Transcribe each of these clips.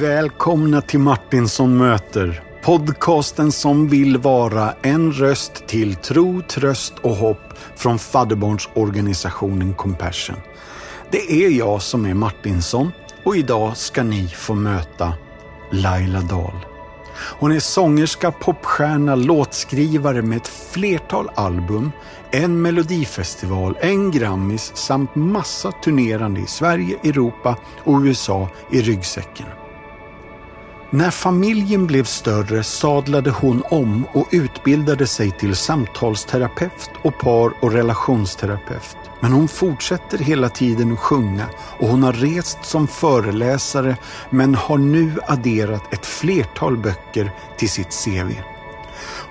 Välkomna till Martinsson möter. Podcasten som vill vara en röst till tro, tröst och hopp från fadderbarnsorganisationen Compassion. Det är jag som är Martinsson och idag ska ni få möta Laila Dahl. Hon är sångerska, popstjärna, låtskrivare med ett flertal album, en melodifestival, en Grammis samt massa turnerande i Sverige, Europa och USA i ryggsäcken. När familjen blev större sadlade hon om och utbildade sig till samtalsterapeut och par och relationsterapeut. Men hon fortsätter hela tiden att sjunga och hon har rest som föreläsare men har nu adderat ett flertal böcker till sitt CV.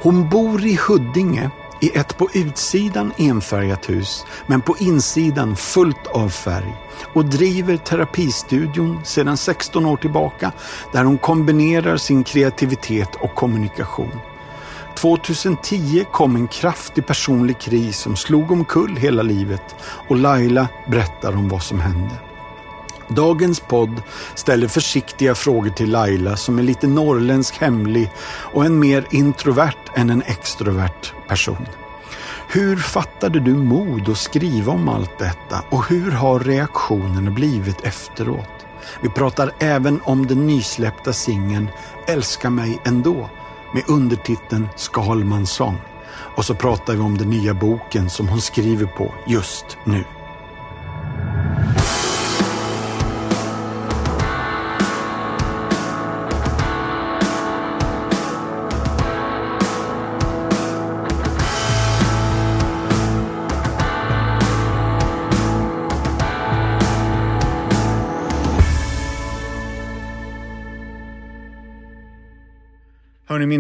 Hon bor i Huddinge i ett på utsidan enfärgat hus men på insidan fullt av färg och driver terapistudion sedan 16 år tillbaka där hon kombinerar sin kreativitet och kommunikation. 2010 kom en kraftig personlig kris som slog omkull hela livet och Laila berättar om vad som hände. Dagens podd ställer försiktiga frågor till Laila som är lite norrländsk hemlig och en mer introvert än en extrovert person. Hur fattade du mod att skriva om allt detta och hur har reaktionerna blivit efteråt? Vi pratar även om den nysläppta singeln Älska mig ändå med undertiteln Skalmans sång. Och så pratar vi om den nya boken som hon skriver på just nu.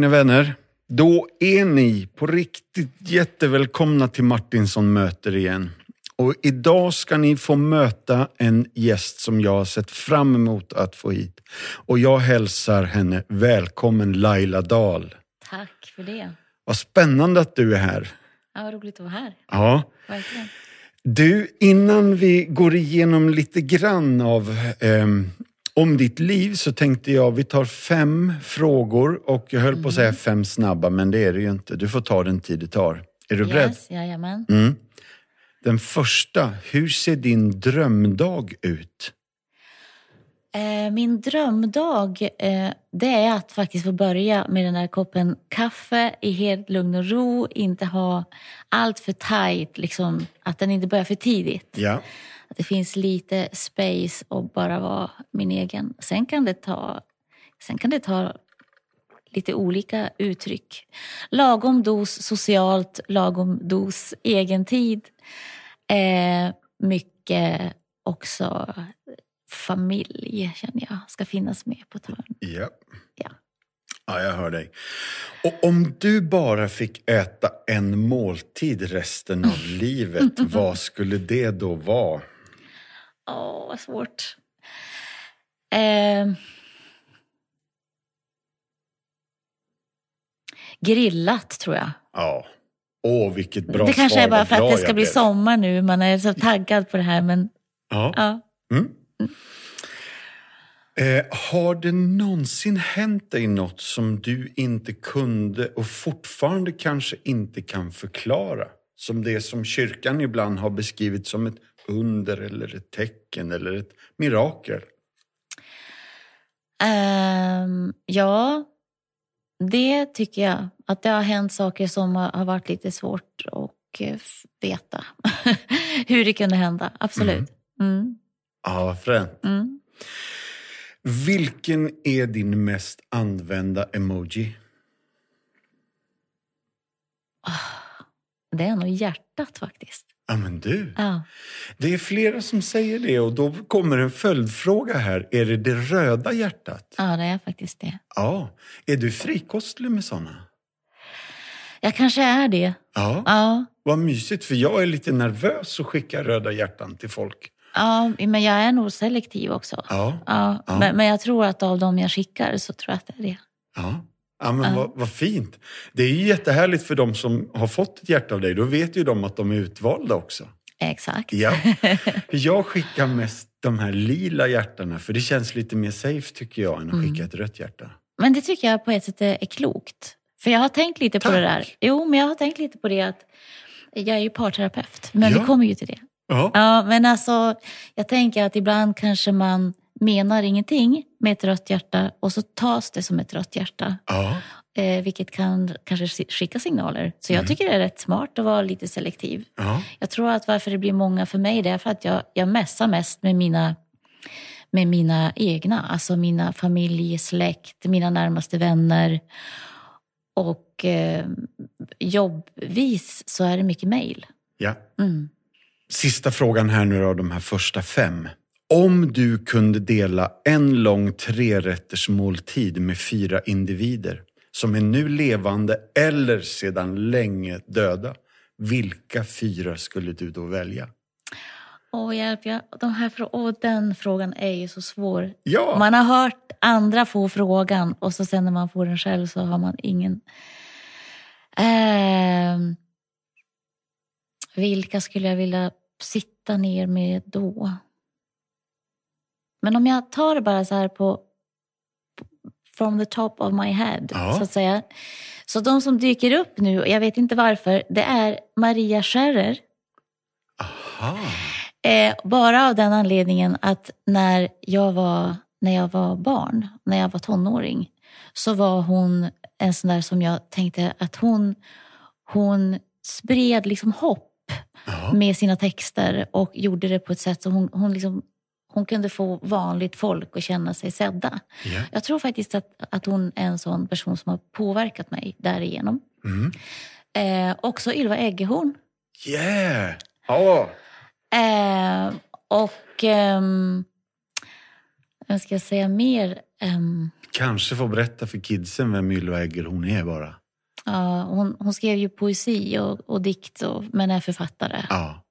Mina vänner, då är ni på riktigt jättevälkomna till Martinsson möter igen. Och idag ska ni få möta en gäst som jag har sett fram emot att få hit. Och jag hälsar henne välkommen Laila Dahl. Tack för det. Vad spännande att du är här. Ja, vad roligt att vara här. Ja. Verkligen. Du, innan vi går igenom lite grann av ehm, om ditt liv så tänkte jag vi tar fem frågor och jag höll på att säga fem snabba men det är det ju inte. Du får ta den tid det tar. Är du beredd? Yes, jajamän. Mm. Den första, hur ser din drömdag ut? Eh, min drömdag eh, det är att faktiskt få börja med den där koppen kaffe i helt lugn och ro. Inte ha allt för tajt, liksom, att den inte börjar för tidigt. Ja. Att det finns lite space och bara vara min egen. Sen kan det ta, sen kan det ta lite olika uttryck. Lagom dos socialt, lagom dos egentid. Eh, mycket också familj känner jag ska finnas med på ett hörn. Ja. Ja. ja, jag hör dig. Och om du bara fick äta en måltid resten av livet, vad skulle det då vara? Åh, vad svårt. Eh, grillat tror jag. Ja. Åh, vilket bra det kanske svar. är bara för att det ska bli blev. sommar nu. Man är så taggad på det här. Men Ja. ja. Mm. Eh, har det någonsin hänt dig något som du inte kunde och fortfarande kanske inte kan förklara? Som det som kyrkan ibland har beskrivit som ett under eller ett tecken eller ett mirakel. Ehm, ja, det tycker jag. Att det har hänt saker som har varit lite svårt att eh, veta. Hur det kunde hända. Absolut. Mm. Ja, vad fränt. Mm. Vilken är din mest använda emoji? Det är nog hjärtat faktiskt. Ja, men du. Ja. Det är flera som säger det och då kommer en följdfråga här. Är det det röda hjärtat? ja, det är faktiskt det. Ja. Är du frikostlig med såna? Jag kanske är det. Ja. Ja. Vad mysigt, för jag är lite nervös att skicka röda hjärtan till folk. Ja, men jag är nog selektiv också. Ja. Ja, Ja. Men, men jag tror att av de jag skickar så tror jag att det är det. Ja. Ja, men. Vad, vad fint. Det är ju jättehärligt för de som har fått ett hjärta av dig. Då vet ju de att de är utvalda också. Exakt. Ja. Jag skickar mest de här lila hjärtarna för det känns lite mer safe tycker jag än att skicka ett rött hjärta. Men det tycker jag på ett sätt är klokt. För jag har tänkt lite på det där. Tack. Jo, men jag har tänkt lite på det att jag är ju parterapeut, men Ja. vi kommer ju till det. Ja. Ja, men alltså, jag tänker att ibland kanske man menar ingenting med ett rött hjärta och så tas det som ett rött hjärta. ja. Eh, vilket kan kanske skicka signaler. Så jag tycker det är rätt smart att vara lite selektiv. ja. Jag tror att varför det blir många för mig det är för att jag, jag mässar mest med mina, med mina egna. Alltså mina familj, släkt, mina närmaste vänner. Och eh, jobbvis så är det mycket mejl. ja. Mm. Sista frågan här nu då, de här första fem. Om du kunde dela en lång trerätters måltid med fyra individer som är nu levande eller sedan länge döda, vilka fyra skulle du då välja? Åh, hjälp, jag, de här, åh, den frågan är ju så svår. Ja, Man har hört andra få frågan och så sen när man får den själv så har man ingen... Ehm, vilka skulle jag vilja sitta ner med då? Men om jag tar det bara så här på from the top of my head, Ja. så att säga. Så de som dyker upp nu, jag vet inte varför, det är Maria Scherrer. aha. Eh, bara av den anledningen att när jag, var, när jag var barn, när jag var tonåring, så var hon en sån där som jag tänkte att hon, hon spred liksom hopp Ja. med sina texter och gjorde det på ett sätt så hon, hon, liksom, hon kunde få vanligt folk att känna sig sedda. Ja. Jag tror faktiskt att, att hon är en sån person som har påverkat mig därigenom. Mm. Eh, också Ylva Eggehorn. Yeah! Ja. Eh, och ehm, vad ska jag säga mer? Ehm, Kanske få berätta för kidsen vem Ylva Eggerhorn är bara. ja, hon, hon skrev ju poesi och, och dikt, och, men är författare. Ja.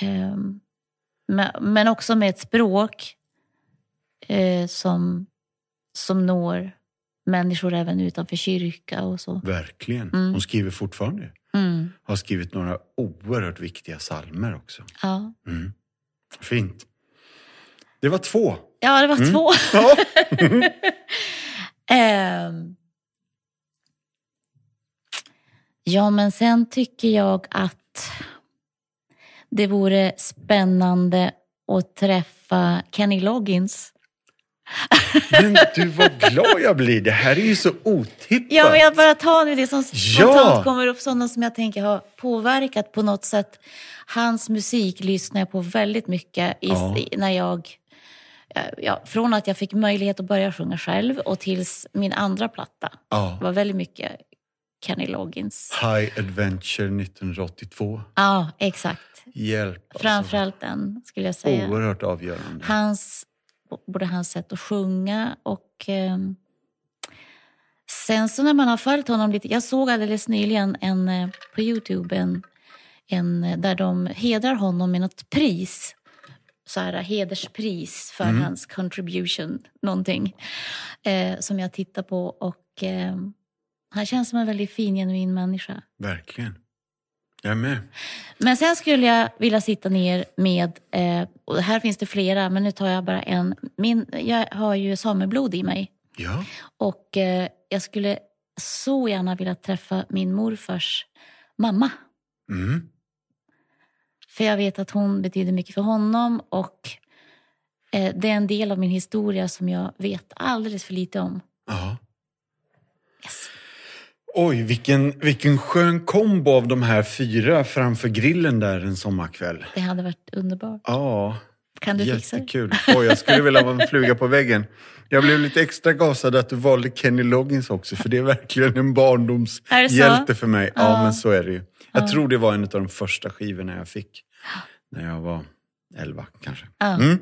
Ehm, men, också med ett språk eh, som, som når människor även utanför kyrka och så. Verkligen. Mm. Hon skriver fortfarande. Mm, Har skrivit några oerhört viktiga salmer också. ja. Mm. Fint. Det var två. ja, det var två. Ja. Ehm. ja, men sen tycker jag att det vore spännande att träffa Kenny Loggins. Men du, vad glad jag blir. Det här är ju så otippat. Ja, men jag bara tar nu det som Ja. spontant kommer upp, sådana som jag tänker har påverkat på något sätt. Hans musik lyssnar jag på väldigt mycket i, Ja. när jag eh, Ja, från att jag fick möjlighet att börja sjunga själv och tills min andra platta. Ja. Det var väldigt mycket Kenny Loggins. High Adventure 1982. Ja, exakt. Hjälp. Alltså. Framförallt den, skulle jag säga. Oerhört avgörande. Hans, både hans sätt att sjunga och... ehm, sen så när man har följt honom lite... Jag såg alldeles nyligen en, eh, på Youtube en, en, eh, där de hedrar honom med något pris. Så här, hederspris för Mm. hans contribution, någonting. Eh, som jag tittar på och ehm, han känns som en väldigt fin, genuin människa. Verkligen. Jag med. Men sen skulle jag vilja sitta ner med, eh, och här finns det flera, men nu tar jag bara en. Min, jag har ju sameblod i mig Ja. och eh, jag skulle så gärna vilja träffa min morfars mamma. Mm. För jag vet att hon betyder mycket för honom och eh, det är en del av min historia som jag vet alldeles för lite om. ja. Yes. Oj, vilken, vilken skön kombo av de här fyra framför grillen där en sommarkväll. Det hade varit underbart. Ja, Kan du fixa det? jättekul. Oj, jag skulle vilja vara en fluga på väggen. Jag blev lite extra gasad att du valde Kenny Loggins också, för det är verkligen en barndomshjälte för mig. Ja, Ja. men så är det ju. Jag Ja. tror det var en av de första skivorna jag fick. När jag var 11 kanske. Ja. Mm.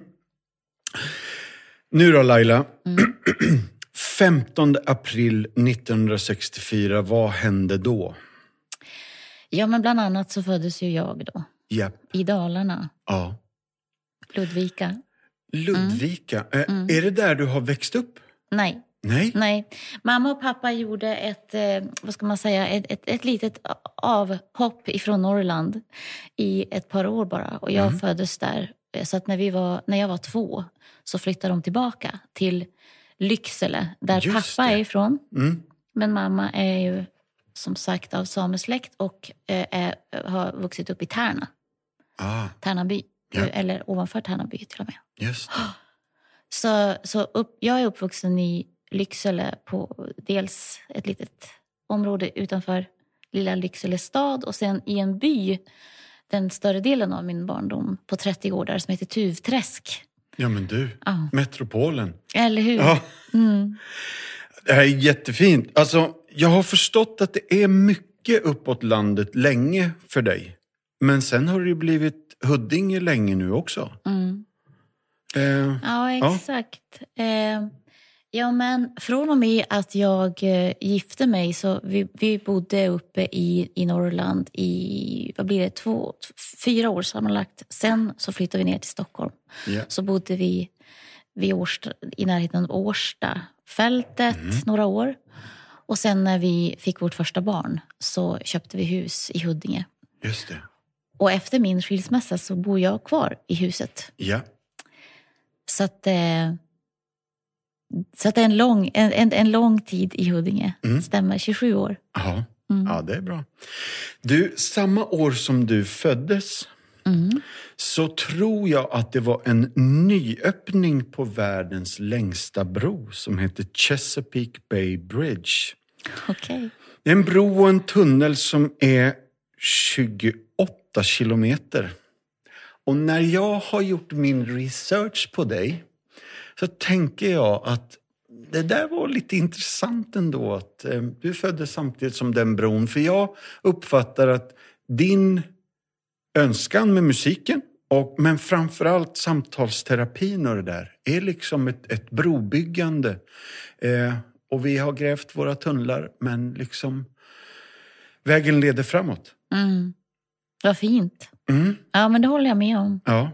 Nu då Laila. Mm. 15 april 1964, vad hände då? ja, men bland annat så föddes ju jag då Japp, i Dalarna, ja. Ludvika. Ludvika, Eh, Mm. är det där du har växt upp? Nej, Nej? Nej. Mamma och pappa gjorde ett, eh, vad ska man säga, ett, ett, ett litet avhopp ifrån Norrland i ett par år bara. Och jag Mm. föddes där. Så att när, vi var, när jag var två så flyttade de tillbaka till Lycksele, där Just pappa det. är ifrån. Mm. Men mamma är ju som sagt av samesläkt och eh, är, har vuxit upp i Tärna, Ah, Tärnaby. Ja. Eller ovanför Tärnaby till och med. just det. Så, så upp, jag är uppvuxen i Lycksele på dels ett litet område utanför lilla Lycksele stad och sen i en by den större delen av min barndom på 30 gårdar som heter Tuvträsk. Ja, men du. Ja. Metropolen. Eller hur? Ja, Mm. det här är jättefint. Alltså, jag har förstått att det är mycket uppåt landet länge för dig. Men sen har det ju blivit Huddinge länge nu också. Mm. Eh, Ja, Ja. exakt. Eh, ja, men från och med att jag eh, gifte mig så vi, vi bodde uppe i, i Norrland i, vad blir det, två, fyra år sammanlagt. Sen så flyttade vi ner till Stockholm. ja. Så bodde vi vid Årsta, i närheten av Årstafältet några år. Och sen när vi fick vårt första barn så köpte vi hus i Huddinge. Just det. Och efter min skilsmässa så bor jag kvar i huset. Ja. Så att, eh, så att det är en lång, en, en, en lång tid i Huddinge. Mm. Stämmer, 27 år. Ja. Mm. ja, det är bra. Du, samma år som du föddes Mm. så tror jag att det var en nyöppning på världens längsta bro som heter Chesapeake Bay Bridge. Okej. Det är en bro och en tunnel som är 28 kilometer. Och när jag har gjort min research på dig så tänker jag att det där var lite intressant ändå att eh, du föddes samtidigt som den bron. För jag uppfattar att din önskan med musiken och, men framförallt samtalsterapin och det där är liksom ett, ett brobyggande. Eh, och vi har grävt våra tunnlar men liksom vägen leder framåt. Mm. Vad fint. Mm, Ja, men det håller jag med om. ja.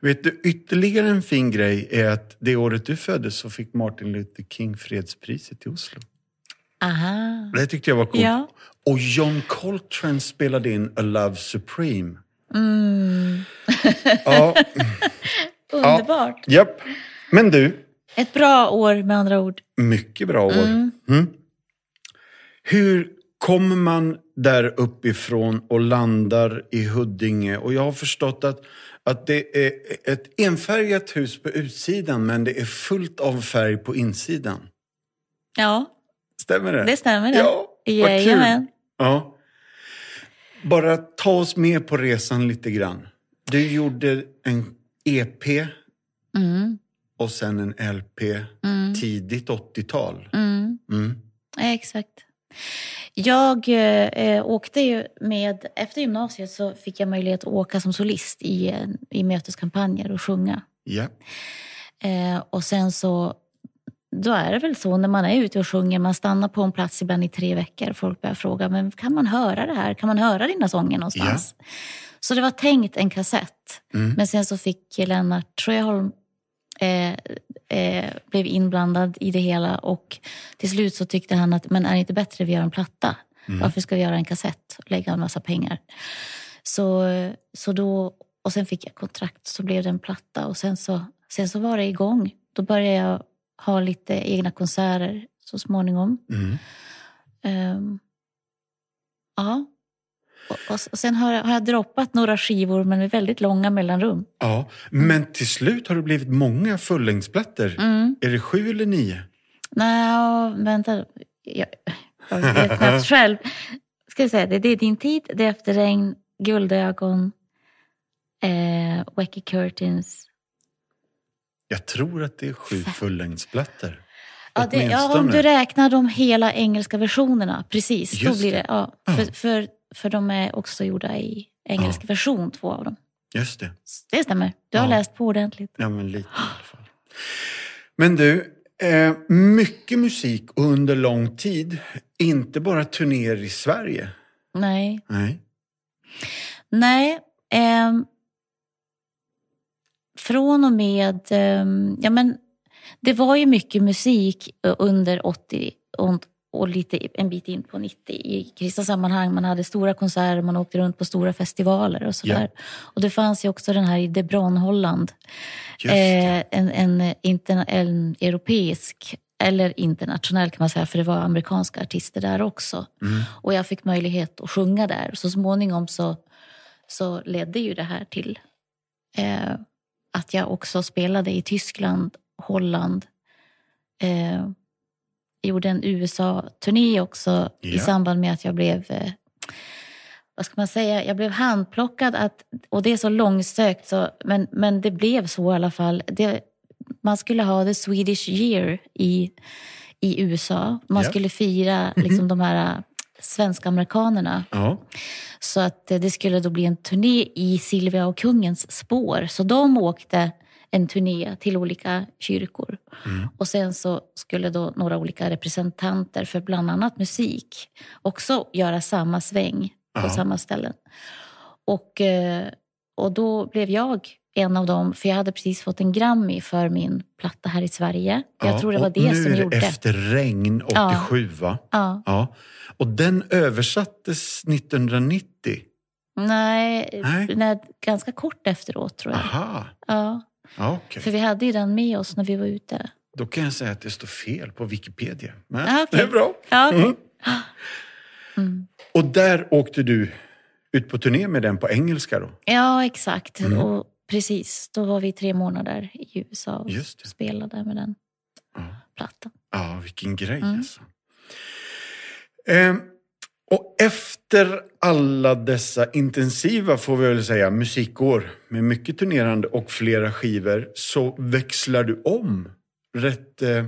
Vet du, ytterligare en fin grej är att det året du föddes så fick Martin Luther King fredspriset i Oslo. Aha. Det tyckte jag var coolt. Ja. Och John Coltrane spelade in A Love Supreme. Mm. Ja, Underbart. japp. Men du, Ett bra år med andra ord. mycket bra år. Mm. Mm. Hur kommer man där uppifrån och landar i Huddinge? Och jag har förstått att, att det är ett enfärgat hus på utsidan men det är fullt av färg på insidan. Ja, Stämmer det? det stämmer det. Ja, vad kul. Ja. Bara ta oss med på resan lite grann. Du gjorde en EP Mm. och sen en LP Mm. tidigt 80-tal. Mm. Mm. Exakt. Jag eh, åkte ju med, efter gymnasiet så fick jag möjlighet att åka som solist i, eh, i möteskampanjer och sjunga. Ja. Eh, och sen så, då är det väl så när man är ute och sjunger, man stannar på en plats ibland i tre veckor. Folk börjar fråga, men kan man höra det här? Kan man höra dina sånger någonstans? Så det var tänkt en kassett. Mm. Men sen så fick Lennart Sjöholm eh, eh, blev inblandad i det hela och till slut så tyckte han att men är det inte bättre att vi gör en platta? Mm. Varför ska vi göra en kassett och lägga en massa pengar? Så, så då, och sen fick jag kontrakt så blev det en platta och sen så, sen så var det igång. Då började jag ha lite egna konserter så småningom. Mm. Ehm, ja. Och, och, sen har jag, har jag droppat några skivor men med väldigt långa mellanrum. Ja, men till slut har det blivit många fullängdsplattor. Mm. Är det sju eller nio? Nej, vänta. Jag, jag vet knappt själv. Ska jag säga, det, det är din tid, det är efter regn, guldögon, eh, wacky curtains. Jag tror att det är sju fullängdsplattor. Ja, det, ja, om du räknar de hela engelska versionerna, precis. Då Just blir det. Ja. för, för, för de är också gjorda i engelsk version, två av dem. Just det. Det stämmer. Du har Ja. läst på ordentligt. Ja, men lite i alla fall. Men du, eh, mycket musik under lång tid. Inte bara turnéer i Sverige. Nej. Nej. Nej. ehm, från och med... ehm, ja, men, det var ju mycket musik eh, under 80 och, lite en bit in på 90 i kristna sammanhang. Man hade stora konserter, man åkte runt på stora festivaler och sådär. Ja. Och det fanns ju också den här i Debron, Holland. Eh, en, en, interna, en europeisk, eller internationell kan man säga, för det var amerikanska artister där också. Mm. Och jag fick möjlighet att sjunga där. Så småningom så, så ledde ju det här till eh, att jag också spelade i Tyskland, Holland. Eh, gjorde en USA-turné också i Ja. samband med att jag blev eh, vad ska man säga, jag blev handplockad att, och det är så långsökt så, men, men det blev så i alla fall. Det, man skulle ha the Swedish year i, i USA. Man Ja. skulle fira liksom, de här äh, svenska amerikanerna. Ja. Så att eh, det skulle då bli en turné i Silvia och kungens spår. Så de åkte en turné till olika kyrkor. Mm. Och sen så skulle då några olika representanter för bland annat musik också göra samma sväng på Ja. samma ställen. Och, eh, och då blev jag en av dem, för jag hade precis fått en Grammy för min platta här i Sverige. Jag Ja, tror det var och det nu som är det gjorde. Efter regn 87, va? Ja. Ja. Och den översattes 1990. Nej, Nej. nej, ganska kort efteråt tror jag. Aha, Ja, okej. för vi hade ju den med oss när vi var ute. Då kan jag säga att det står fel på Wikipedia. Men okej. det är bra. Ja, okej. Mm. Mm. Och där åkte du ut på turné med den på engelska då? Ja, exakt. Mm. Och precis, då var vi tre månader i USA och spelade med den Ja, plattan. ja vilken grej Mm. alltså. Ehm, och efter alla dessa intensiva, får vi väl säga, musikår med mycket turnerande och flera skivor så växlar du om rätt, eh, eh,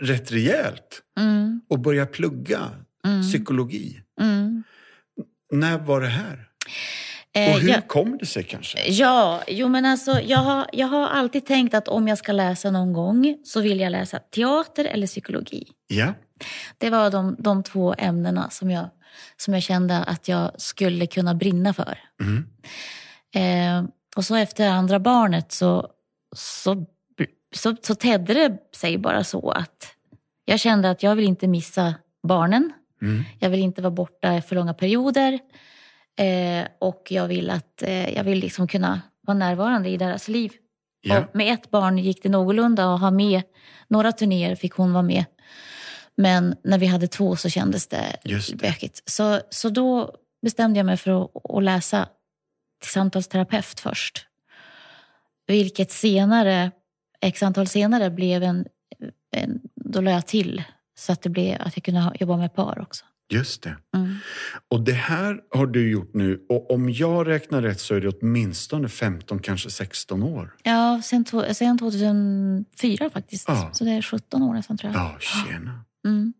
rätt rejält Mm, och börjar plugga mm, psykologi. mm. När var det här? Eh, Och hur ja, kom det sig kanske? ja, jo men alltså jag har, jag har alltid tänkt att om jag ska läsa någon gång så vill jag läsa teater eller psykologi. Ja, Det var de, de två ämnena som jag, som jag kände att jag skulle kunna brinna för. mm. Eh, och så efter andra barnet så, så, så, så tedde det sig bara så att jag kände att jag vill inte missa barnen. Mm. Jag vill inte vara borta för långa perioder. Eh, och jag vill, att, eh, jag vill liksom kunna vara närvarande i deras liv. ja. Och med ett barn gick det någorlunda att ha med. Några turnéer fick hon vara med. Men när vi hade två så kändes det Just det. bökigt. Så, så då bestämde jag mig för att, att läsa till samtalsterapeut först. Vilket senare, x antal senare, blev en, en... Då la jag till så att det blev att jag kunde jobba med par också. Just det. Mm. Och det här har du gjort nu och om jag räknar rätt så är det åtminstone 15, kanske 16 år. Ja, sen, två- sen 2004 faktiskt. Ja. Så det är 17 år nästan tror jag. Ja, tjena. Mm.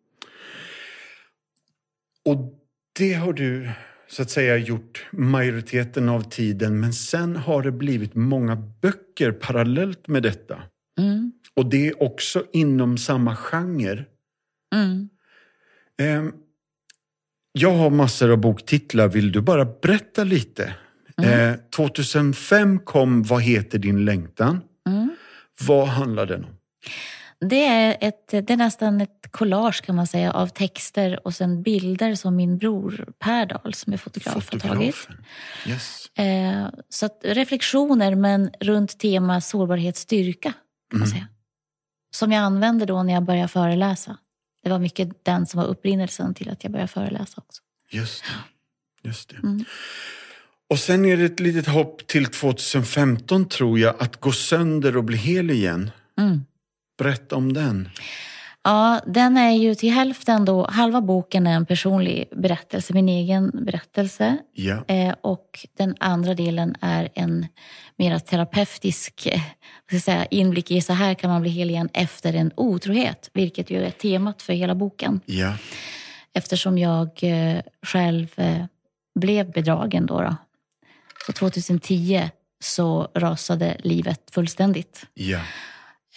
Och det har du så att säga gjort majoriteten av tiden men sen har det blivit många böcker parallellt med detta. Mm. Och det är också inom samma genre. Mm. Ehm, jag har massor av boktitlar. Vill du bara berätta lite? Eh, 2005 kom Vad heter din längtan? Mm. Vad handlar den om? Det, är ett, det är nästan ett collage kan man säga av texter och sen bilder som min bror Per Dahl som är fotograf har tagit. Fotografen. Yes. Eh, så reflektioner men runt tema sårbarhet, styrka kan man Mm. säga. Som jag använde då när jag började föreläsa. Det var mycket den som var upprinnelsen till att jag började föreläsa också. Just det. Just det. Mm. Och sen är det ett litet hopp till 2015 tror jag, att gå sönder och bli hel igen. Mm. Berätta om den. Ja, den är ju till hälften då, halva boken är en personlig berättelse, min egen berättelse. Ja, Eh, och den andra delen är en mer terapeutisk eh, säga, inblick i så här kan man bli hel igen efter en otrohet. Vilket ju är temat för hela boken. ja, Eftersom jag eh, själv eh, blev bedragen då. då. Så 2010 så rasade livet fullständigt. ja.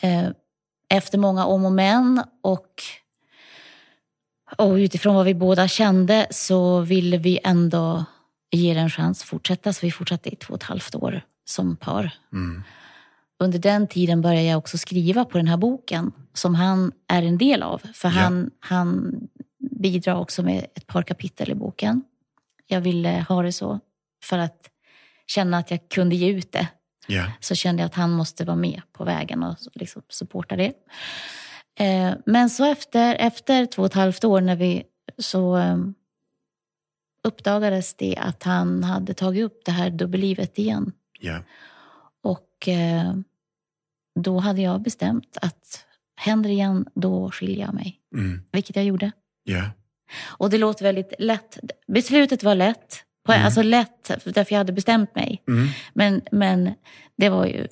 Eh, efter många om och men och, och utifrån vad vi båda kände så ville vi ändå ge det en chans att fortsätta. Så vi fortsatte i två och ett halvt år som par. Mm. under den tiden började jag också skriva på den här boken som han är en del av. För Ja. han, han bidrar också med ett par kapitel i boken. Jag ville ha det så för att känna att jag kunde ge ut det. Ja. Så kände jag att han måste vara med på vägen och liksom supporta det. Eh, men så efter, efter två och ett halvt år när vi så eh, uppdagades det att han hade tagit upp det här dubbellivet igen. Ja. Och eh, då hade jag bestämt att händer igen, då skiljer jag mig. Mm. Vilket jag gjorde. Ja. Och det låter väldigt lätt. Beslutet var lätt. På, Alltså lätt, därför jag hade bestämt mig. Mm. Men, men det var ju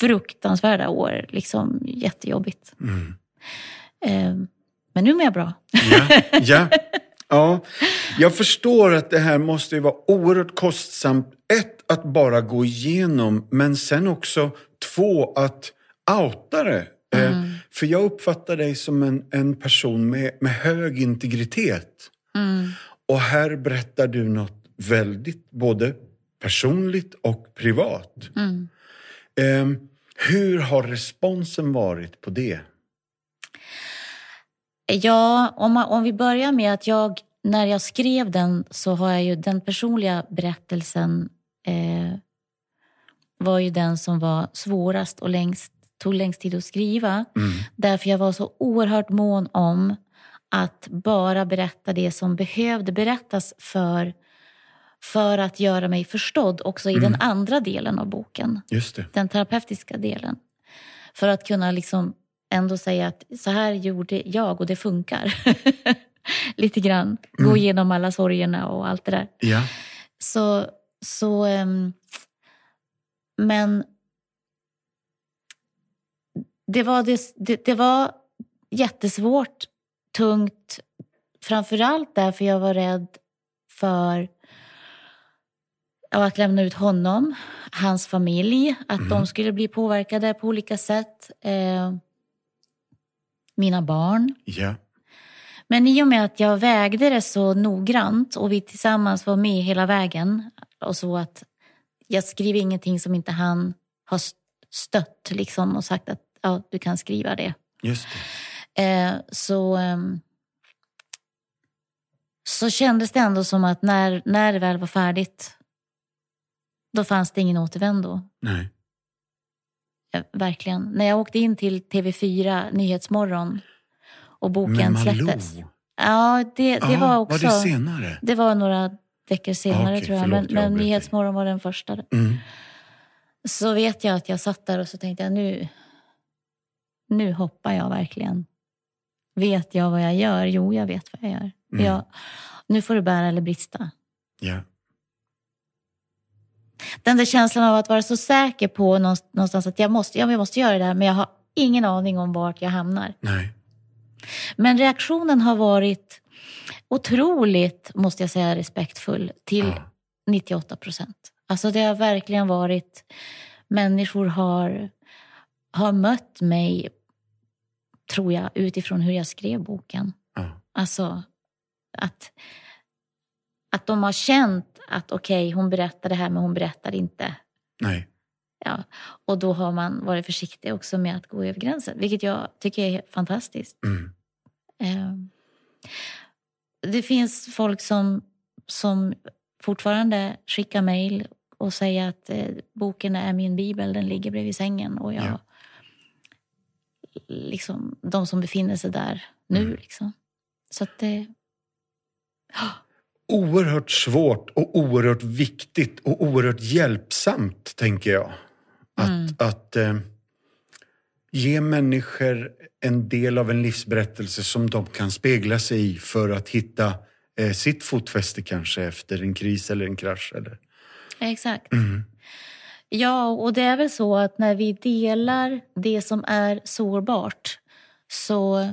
fruktansvärda år. Liksom jättejobbigt. Mm. Eh, men nu mår jag bra. Ja. ja. Ja, jag förstår att det här måste vara oerhört kostsamt. Ett, att bara gå igenom, men sen också två, att outa det. Eh, För jag uppfattar dig som en, en person med, med hög integritet. Mm. Och här berättar du något väldigt både personligt och privat. Mm. Eh, hur har responsen varit på det? Ja, om, man, om vi börjar med att jag, när jag skrev den så har jag ju den personliga berättelsen eh, var ju den som var svårast och längst, tog längst tid att skriva. Mm. Därför jag var så oerhört mån om att bara berätta det som behövde berättas för, för att göra mig förstådd också i den andra delen av boken Just det. den terapeutiska delen. För att kunna liksom ändå säga att så här gjorde jag och det funkar. Lite grann. Gå igenom alla sorgerna och allt det där. Ja. Så, så ehm, men det var, det, det, det var jättesvårt, tungt. Framförallt därför jag var rädd för av att lämna ut honom, hans familj, att de skulle bli påverkade på olika sätt. Eh, mina barn. Ja. Men i och med att jag vägde det så noggrant och vi tillsammans var med hela vägen och så att jag skriver ingenting som inte han har stött liksom och sagt att ja, du kan skriva det. Just det. Eh, så, ehm, så kändes det ändå som att när, när det väl var färdigt då fanns det ingen återvändo. Nej. Eh, Verkligen. När jag åkte in till TV4 Nyhetsmorgon och Men boken Malou. släpptes. Ja, det, det Ja, var också... Var det senare? Det var några veckor senare Okej, tror jag. förlåt, men jag men. Nyhetsmorgon var den första. Mm. Så vet jag att jag satt där och så tänkte jag nu, nu hoppar jag verkligen. Vet jag vad jag gör? Jo, jag vet vad jag gör. Mm. Jag, nu får det bära eller brista. Ja. Den där känslan av att vara så säker på någonst- någonstans att jag måste, ja, jag måste göra det här, men jag har ingen aning om vart jag hamnar. Nej. Men reaktionen har varit otroligt, måste jag säga, respektfull till Ja. 98 procent. Alltså det har verkligen varit, människor har, har mött mig, tror jag, utifrån hur jag skrev boken. Ja. Alltså att, att de har känt att okej, hon berättar det här men hon berättar inte. Nej. Ja. Och då har man varit försiktig också med att gå över gränsen, vilket jag tycker är fantastiskt. Mm. Eh, Det finns folk som, som fortfarande skickar mejl och säger att eh, boken är min bibel, den ligger bredvid sängen. Och jag, Ja. liksom, de som befinner sig där nu. Mm. Liksom. Så att det... Oerhört svårt och oerhört viktigt och oerhört hjälpsamt, tänker jag. Att, Mm. att eh, ge människor en del av en livsberättelse som de kan spegla sig i för att hitta eh, sitt fotfäste kanske efter en kris eller en krasch. Eller... Exakt. Mm. Ja, och det är väl så att när vi delar det som är sårbart så,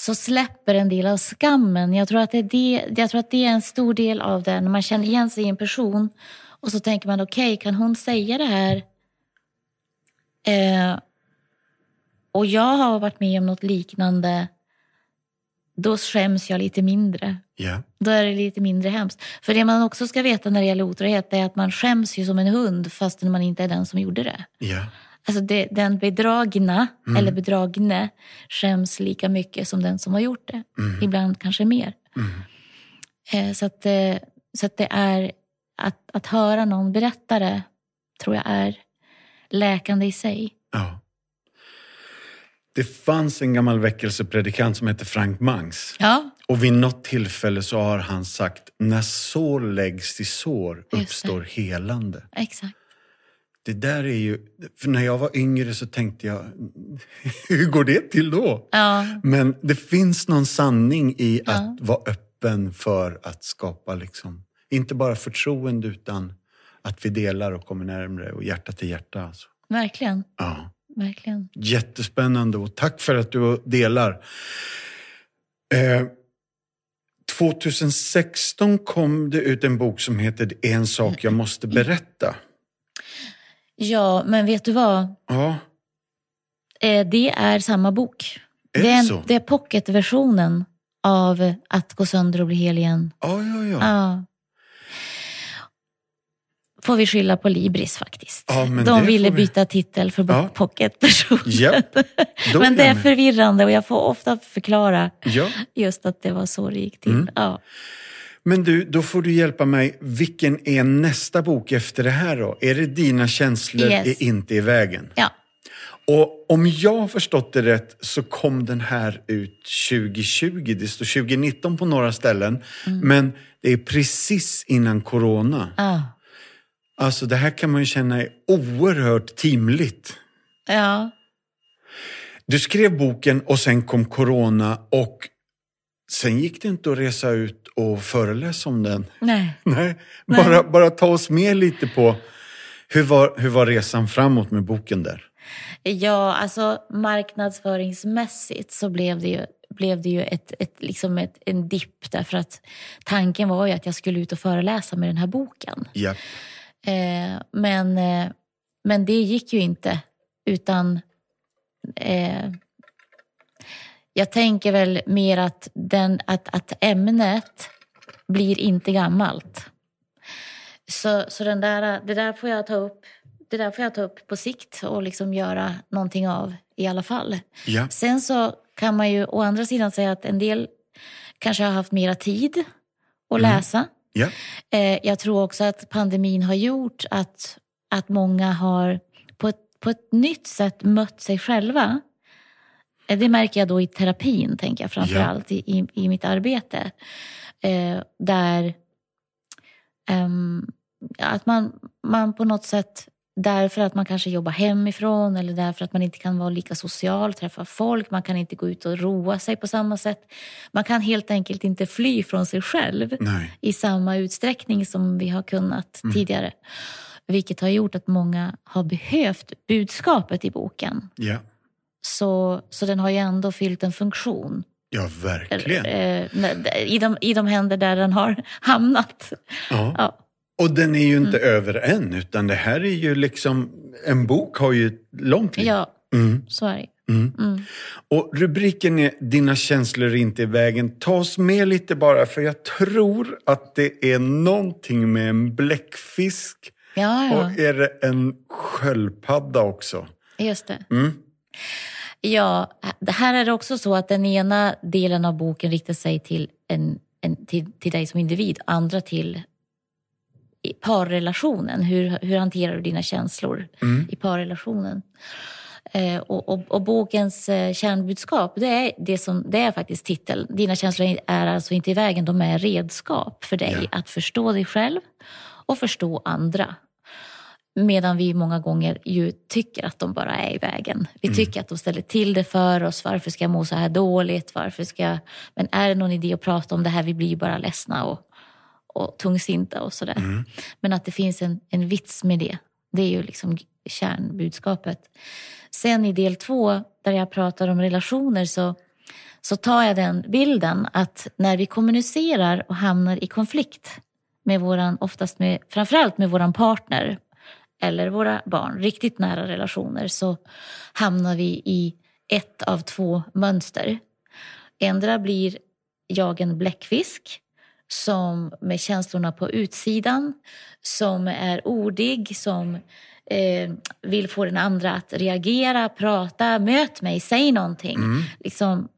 så släpper en del av skammen. Jag tror, att det är det, jag tror att det är en stor del av det. När man känner igen sig i en person och så tänker man okej, kan hon säga det här? Eh, och jag har varit med om något liknande. Då skäms jag lite mindre. Ja. Då är det lite mindre hemskt. För det man också ska veta när det gäller otrohet är att man skäms ju som en hund fastän man inte är den som gjorde det. Ja. Alltså det, den bedragna eller bedragne skäms lika mycket som den som har gjort det. Ibland kanske mer. Eh, så att, eh, så att det är att, att höra någon berätta det tror jag är läkande i sig. Ja. Det fanns en gammal väckelsepredikant som hette Frank Mangs. Ja, Och vid något tillfälle så har han sagt, när sår läggs till sår uppstår helande. exakt. Det där är ju, för när jag var yngre så tänkte jag, hur går det till då? Ja, Men det finns någon sanning i Ja. att vara öppen för att skapa, liksom, inte bara förtroende utan att vi delar och kommer närmre och hjärta till hjärta. Alltså. verkligen. Ja. verkligen. Jättespännande och tack för att du delar. Eh, 2016 kom det ut en bok som heter en sak jag måste berätta. Ja, men vet du vad? Ja, Eh, Det är samma bok. Är det, är, så? det är pocketversionen av Att gå sönder och bli hel igen. ja, ja. ja. Ja. Får vi skylla på Libris faktiskt. Ja, men De ville vi. byta titel för Ja. pocketversionen. Ja, då Men det är förvirrande och jag får ofta förklara ja. just att det var så det gick till. Mm. Ja. Men du, då får du hjälpa mig. Vilken är nästa bok efter det här då? Är det Dina känslor Yes. är inte i vägen? ja, Och om jag har förstått det rätt så kom den här ut 2020. Det står 2019 på några ställen. Mm. Men det är precis innan corona. ja. Alltså det här kan man ju känna är oerhört timligt. ja. Du skrev boken och sen kom corona och sen gick det inte att resa ut och föreläsa om den. Nej. Nej, Nej. Bara, bara ta oss med lite på hur var, hur var resan framåt med boken där? Ja, alltså marknadsföringsmässigt så blev det ju, blev det ju ett, ett, liksom ett, en dipp därför att tanken var ju att jag skulle ut och föreläsa med den här boken. Ja. Eh, men, eh, men det gick ju inte utan eh, jag tänker väl mer att, den, att, att ämnet blir inte gammalt. Så, så den där, det där får jag ta upp det där får jag ta upp på sikt och liksom göra någonting av i alla fall. Ja. Sen så kan man ju å andra sidan säga att en del kanske har haft mera tid att läsa. Ja. Eh, jag tror också att pandemin har gjort att, att många har på ett, på ett nytt sätt mött sig själva. Eh, Det märker jag då i terapin, tänker jag framför Ja. allt i, i, i mitt arbete. Eh, där ehm, att man, man på något sätt, därför att man kanske jobbar hemifrån eller därför att man inte kan vara lika social, träffa folk, man kan inte gå ut och roa sig på samma sätt. Man kan helt enkelt inte fly från sig själv Nej. i samma utsträckning som vi har kunnat Mm. tidigare. Vilket har gjort att många har behövt budskapet i boken. Ja. Så, så den har ju ändå fyllt en funktion ja, verkligen. eh, i, de, i de händer där den har hamnat. Ja. Ja, Och den är ju inte Mm. över än, utan det här är ju liksom... En bok har ju långt liv. ja Mm. så är det. Mm. Mm. Och rubriken är Dina känslor är inte i vägen. Ta oss med lite bara, för jag tror att det är någonting med en bläckfisk Ja, ja, och är det en sköldpadda också. just det. Mm. Ja, det här är det också så att den ena delen av boken riktar sig till, en, en, till, till dig som individ, andra till parrelationen. Hur, hur hanterar du dina känslor Mm. i parrelationen? Eh, och, och, och bokens eh, kärnbudskap, det är, det, som, det är faktiskt titeln. Dina känslor är alltså inte i vägen, de är redskap för dig Ja. att förstå dig själv och förstå andra. Medan vi många gånger ju tycker att de bara är i vägen. Vi tycker att de ställer till det för oss. Varför ska jag må så här dåligt? Varför ska jag... Men är det någon idé att prata om det här? Vi blir ju bara ledsna och, och tungsinta och sådär. Men att det finns en, en vits med det. Det är ju liksom kärnbudskapet. Sen i del två, där jag pratar om relationer, så, så tar jag den bilden att när vi kommunicerar och hamnar i konflikt med våran, oftast med, framförallt med våran partner eller våra barn, riktigt nära relationer, så hamnar vi i ett av två mönster. Ändra blir jag en bläckfisk som med känslorna på utsidan, som är ordig, som eh, vill få den andra att reagera, prata, möt mig, säg någonting. Mm. Liksom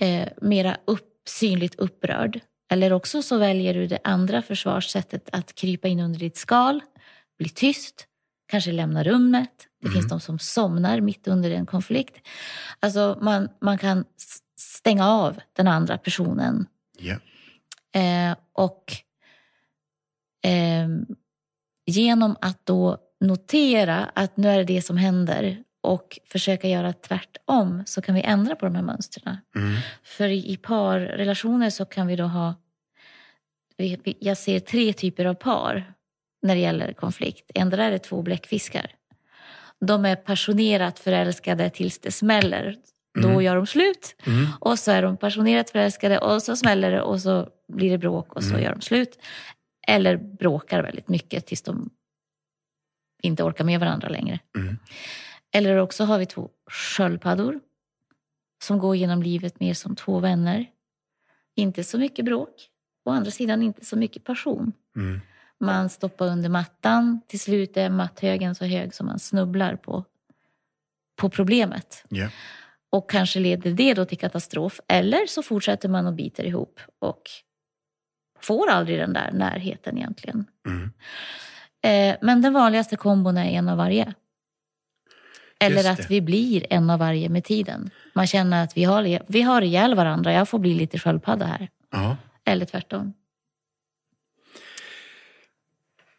eh, mera upp, synligt upprörd. Eller också så väljer du det andra försvarssättet att krypa in under ditt skal, bli tyst, kanske lämna rummet. Det Mm. finns de som somnar mitt under en konflikt. Alltså man, man kan stänga av den andra personen Ja. Eh, och ehm, genom att då notera att nu är det det som händer och försöka göra tvärtom så kan vi ändra på de här mönstren. Mm. För i, parrelationer så kan vi då ha... Jag ser tre typer av par när det gäller konflikt. Ändå är det två bläckfiskar. De är passionerat förälskade tills det smäller. Då Mm. gör de slut. Mm. Och så är de passionerat förälskade och så smäller det och så blir det bråk och så Mm. gör de slut. Eller bråkar väldigt mycket tills de inte orkar med varandra längre. Mm. Eller också har vi två sköldpaddor som går genom livet mer som två vänner. Inte så mycket bråk. Å andra sidan inte så mycket passion. Mm. Man stoppar under mattan. Till slut är matthögen så hög som man snubblar på, på problemet. Ja. Och kanske leder det då till katastrof. Eller så fortsätter man och biter ihop och får aldrig den där närheten egentligen. Mm. Eh, men den vanligaste kombon är en av varje. Eller att vi blir en av varje med tiden. Man känner att vi har, vi har ihjäl varandra, jag får bli lite sköldpadda här. Ja. Eller tvärtom.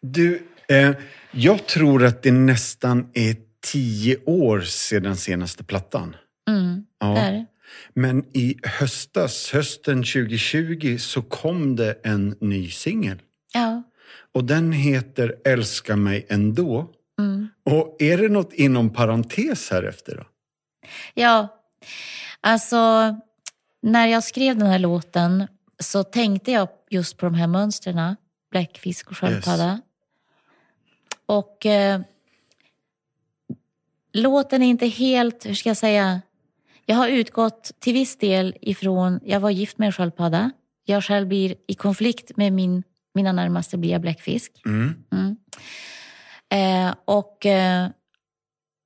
Du, eh, jag tror att det nästan är tio år sedan senaste plattan. Mm, Ja. det är det. Men i höstas, hösten 2020, så kom det en ny singel. Ja. Och den heter Älska mig ändå. Mm. Och är det något inom parentes här efter då? Ja, alltså när jag skrev den här låten så tänkte jag just på de här mönstren. Bläckfisk och sköldpadda. Och eh, låten är inte helt, hur ska jag säga, jag har utgått till viss del ifrån, jag var gift med en sköldpadda. Jag själv blir i konflikt med min, mina närmaste blir jag bläckfisk. Mm. Mm. Eh, och, eh,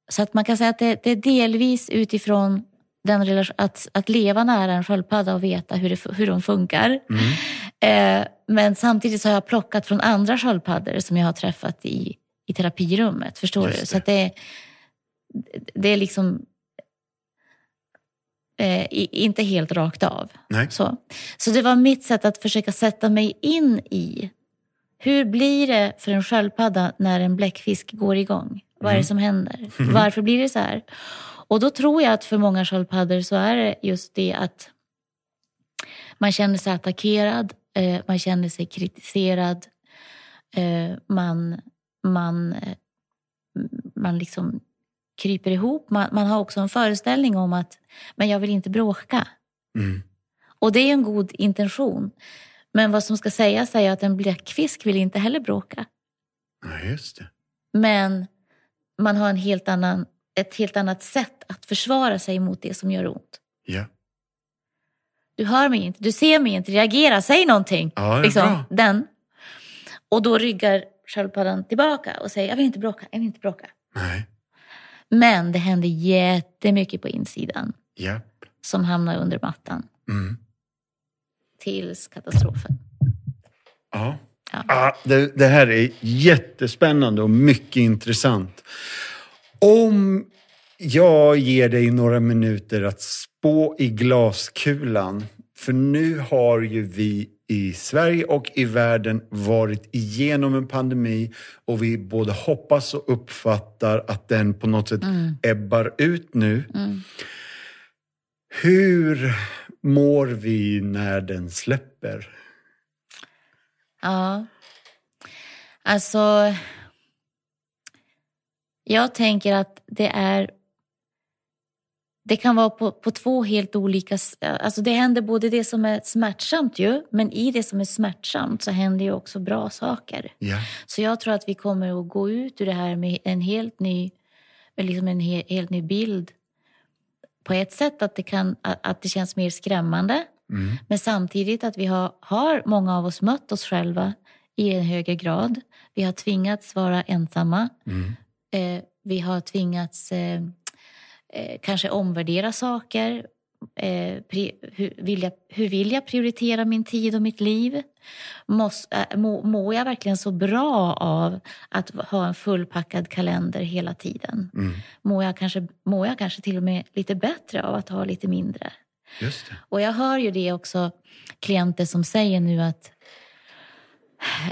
så att man kan säga att det, det är delvis utifrån den relation, att, att leva nära en sköldpadda och veta hur, det, hur de funkar. Mm. Eh, men samtidigt så har jag plockat från andra sköldpaddor som jag har träffat i, i terapirummet. Förstår Just du? det. Så det, det är liksom eh, inte helt rakt av. Nej. Så. så det var mitt sätt att försöka sätta mig in i hur blir det för en sköldpadda när en bläckfisk går igång? Vad är det som händer? Varför blir det så här? Och då tror jag att för många sköldpaddor så är det just det att man känner sig attackerad, eh, man känner sig kritiserad, eh, man, man, eh, man liksom kryper ihop. Man, man har också en föreställning om att men jag vill inte bråka. Mm. Och det är en god intention. Men vad som ska sägas är att en bläckfisk vill inte heller bråka. Ja, just det. Men man har en helt annan, ett helt annat sätt att försvara sig mot det som gör ont. Ja. Du hör mig inte, du ser mig inte, reagera, säg någonting. Ja, det är liksom, bra. den. Och då ryggar sköldpaddan tillbaka och säger jag vill inte bråka, jag vill inte bråka. Nej. Men det händer jättemycket på insidan Ja. som hamnar under mattan Mm. tills katastrofen. Ja. Ja. Ah, det, det här är jättespännande och mycket intressant. Om jag ger dig några minuter att spå i glaskulan. För nu har ju vi i Sverige och i världen varit igenom en pandemi och vi både hoppas och uppfattar att den på något sätt ebbar ut nu. Mm. Hur mår vi när den släpper? Ja. Alltså... Jag tänker att det är... Det kan vara på, på två helt olika... s- Alltså det händer både det som är smärtsamt ju, men i det som är smärtsamt så händer ju också bra saker. Ja. Så jag tror att vi kommer att gå ut ur det här med en helt ny, liksom en he, helt ny bild. På ett sätt att det, kan, att det känns mer skrämmande Mm. Men samtidigt att vi har, har många av oss mött oss själva i en högre grad. Vi har tvingats vara ensamma. Mm. Eh, vi har tvingats eh, eh, kanske omvärdera saker. Eh, pri, hur, vill jag, hur vill jag prioritera min tid och mitt liv? Mås, äh, må, mår jag verkligen så bra av att ha en fullpackad kalender hela tiden? Mm. Mår jag, kanske, mår jag kanske till och med lite bättre av att ha lite mindre? Och jag hör ju det också klienter som säger nu att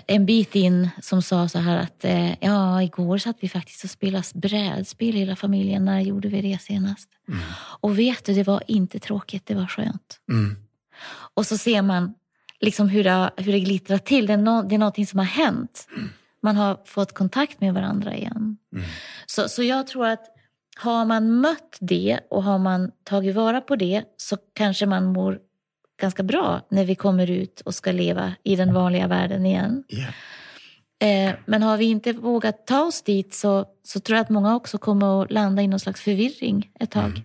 en bit in som sa så här att eh, ja, igår satt vi faktiskt och spelade brädspel hela familjen. När gjorde vi det senast? Mm. Och vet du, det var inte tråkigt, det var skönt. Mm. Och så ser man liksom hur det, hur det glittrar till. Det är, no, det är någonting som har hänt. Man har fått kontakt med varandra igen. Mm. Så, så jag tror att har man mött det och har man tagit vara på det så kanske man mår ganska bra när vi kommer ut och ska leva i den vanliga världen igen. Yeah. Eh, men har vi inte vågat ta oss dit så, så tror jag att många också kommer att landa i någon slags förvirring ett tag. Mm.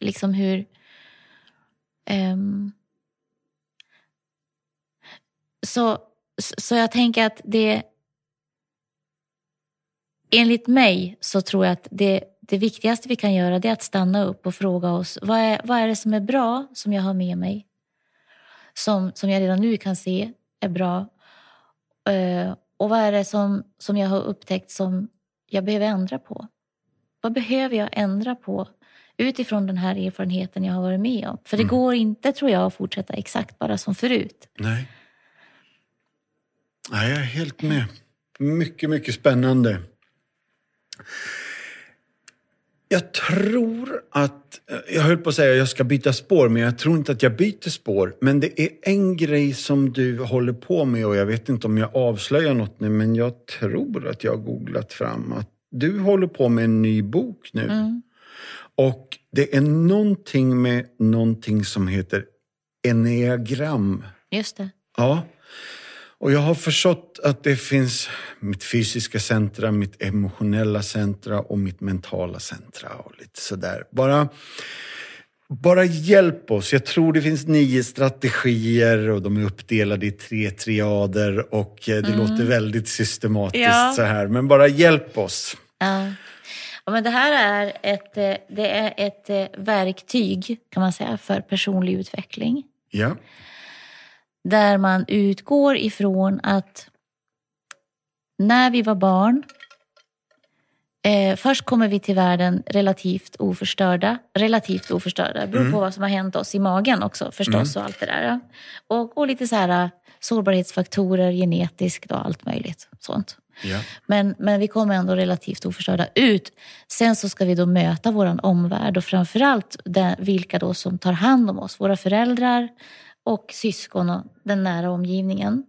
Liksom hur... ehm, så, så jag tänker att det... Enligt mig så tror jag att det, det viktigaste vi kan göra är att stanna upp och fråga oss vad är, vad är det som är bra som jag har med mig? Som, som jag redan nu kan se är bra. Eh, och vad är det som, som jag har upptäckt som jag behöver ändra på? Vad behöver jag ändra på utifrån den här erfarenheten jag har varit med om? För det Mm. går inte, tror jag, att fortsätta exakt bara som förut. Nej. Nej, jag är helt med. Mycket, mycket spännande. Jag tror att, jag höll på att säga att jag ska byta spår, men jag tror inte att jag byter spår. Men det är en grej som du håller på med och jag vet inte om jag avslöjar något nu, men jag tror att jag har googlat fram att du håller på med en ny bok nu. Mm. Och det är någonting med någonting som heter enneagram. Just det. Ja. Och jag har förstått att det finns mitt fysiska centra, mitt emotionella centra och mitt mentala centra och lite sådär. Bara, bara hjälp oss. Jag tror det finns nio strategier och de är uppdelade i tre triader och eh, det låter väldigt systematiskt Ja. så här. Men bara hjälp oss. Ja. Ja, men det här är ett, eh, det är ett eh, verktyg kan man säga för personlig utveckling. Ja. Där man utgår ifrån att när vi var barn Eh, först kommer vi till världen relativt oförstörda. Relativt oförstörda, det beror på vad som har hänt oss i magen också förstås och allt det där. Och, och lite så här eh, sårbarhetsfaktorer, genetiskt och allt möjligt sånt. ja. Men, men vi kommer ändå relativt oförstörda ut. Sen så ska vi då möta vår omvärld och framförallt den, vilka då som tar hand om oss. Våra föräldrar och syskon och den nära omgivningen.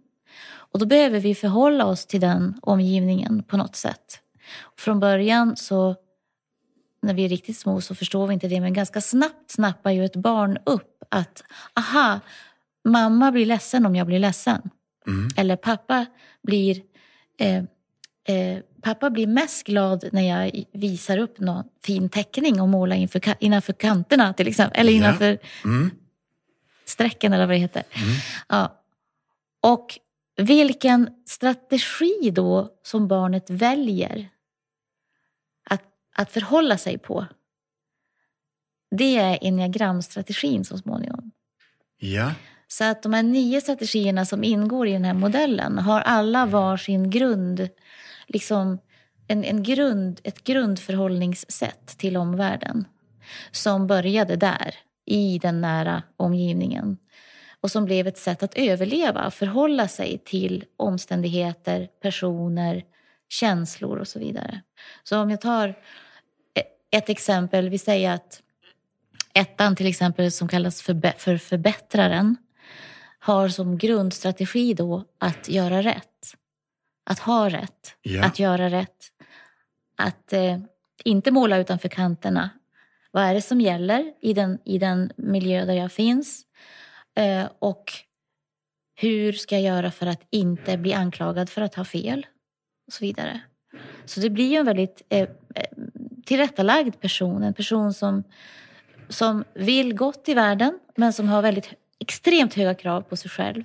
Och då behöver vi förhålla oss till den omgivningen på något sätt. Från början så, när vi är riktigt små så förstår vi inte det, men ganska snabbt snappar ju ett barn upp att aha, mamma blir ledsen om jag blir ledsen. Mm. Eller pappa blir, eh, eh, pappa blir mest glad när jag visar upp någon fin teckning och målar inför, innanför kanterna till exempel. Eller Ja. innanför Mm. Strecken eller vad det heter. Ja. Och vilken strategi då som barnet väljer att, att förhålla sig på. Det är enneagramstrategin så småningom. Ja. Så att de här nio strategierna som ingår i den här modellen har alla var sin grund, liksom en, en grund, ett grundförhållningssätt till omvärlden. Som började där, i den nära omgivningen. Och som blev ett sätt att överleva, förhålla sig till omständigheter, personer, känslor och så vidare. Så om jag tar e- ett exempel, vi säger att ettan till exempel som kallas för, förbättraren har som grundstrategi då att göra rätt. Att ha rätt. Ja. Att göra rätt. Att eh, inte måla utanför kanterna. Vad är det som gäller i den, i den miljö där jag finns? Eh, och hur ska jag göra för att inte bli anklagad för att ha fel? Och så vidare. Så det blir ju en väldigt eh, eh, tillrättalagd person. En person som som vill gott i världen men som har väldigt extremt höga krav på sig själv.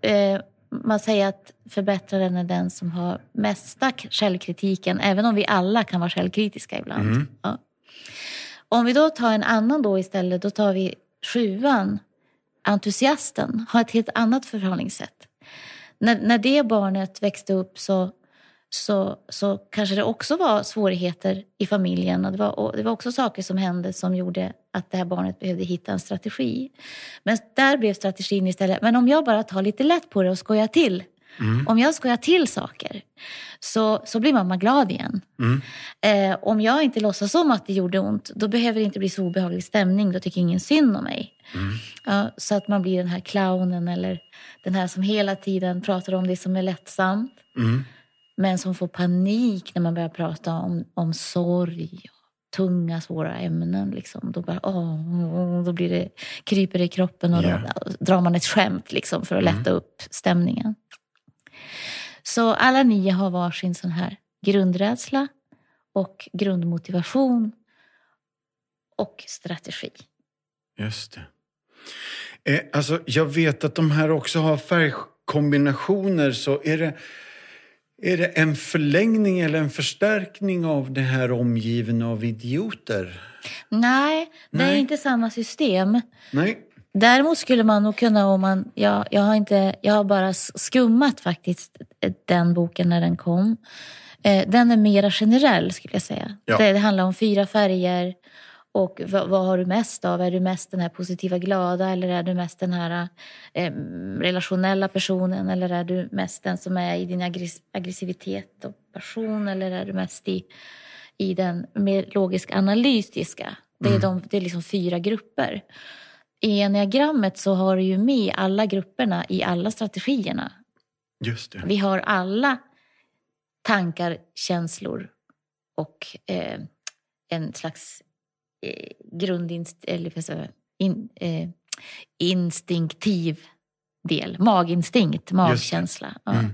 Eh, man säger att förbättraren är den som har mesta självkritiken, även om vi alla kan vara självkritiska ibland. Mm. Ja. Om vi då tar en annan då istället, då tar vi sjuan, entusiasten, har ett helt annat förhållningssätt. När, när det barnet växte upp så, så, så kanske det också var svårigheter i familjen. Och det, var, och det var också saker som hände som gjorde att det här barnet behövde hitta en strategi. Men där blev strategin istället, men om jag bara tar lite lätt på det och skojar till. Om jag skojar till saker så, så blir mamma glad igen. Eh, om jag inte låtsas om att det gjorde ont, då behöver det inte bli så obehaglig stämning. Då tycker ingen synd om mig. Ja, så att man blir den här clownen eller den här som hela tiden pratar om det som är lättsamt. Men som får panik när man börjar prata om, om sorg tunga, svåra ämnen. Liksom. Då, bara, åh, då blir det, kryper det i kroppen och Ja. då drar man ett skämt liksom, för att lätta upp stämningen. Så alla nio har varsin sån här grundrädsla och grundmotivation och strategi. Just det. Eh, alltså, jag vet att de här också har färgkombinationer. Så är det, är det en förlängning eller en förstärkning av det här omgiven av idioter? Nej, det är Nej. inte samma system. Nej. Däremot skulle man nog kunna om man... Jag, jag, har, inte, jag har bara skummat faktiskt den boken när den kom. Eh, Den är mera generell skulle jag säga. Ja. Det, det handlar om fyra färger. Och vad, vad har du mest av? Är du mest den här positiva, glada eller är du mest den här eh, relationella personen? Eller är du mest den som är i din aggress- aggressivitet och passion? Eller är du mest i, i den mer logisk analytiska? Det är, de, det är liksom fyra grupper. I enneagrammet så har du ju med alla grupperna i alla strategierna. Just det. Vi har alla tankar, känslor och eh, en slags eh, grundinst eller säga, in, eh, instinktiv del. Maginstinkt, magkänsla. Mm. Ja,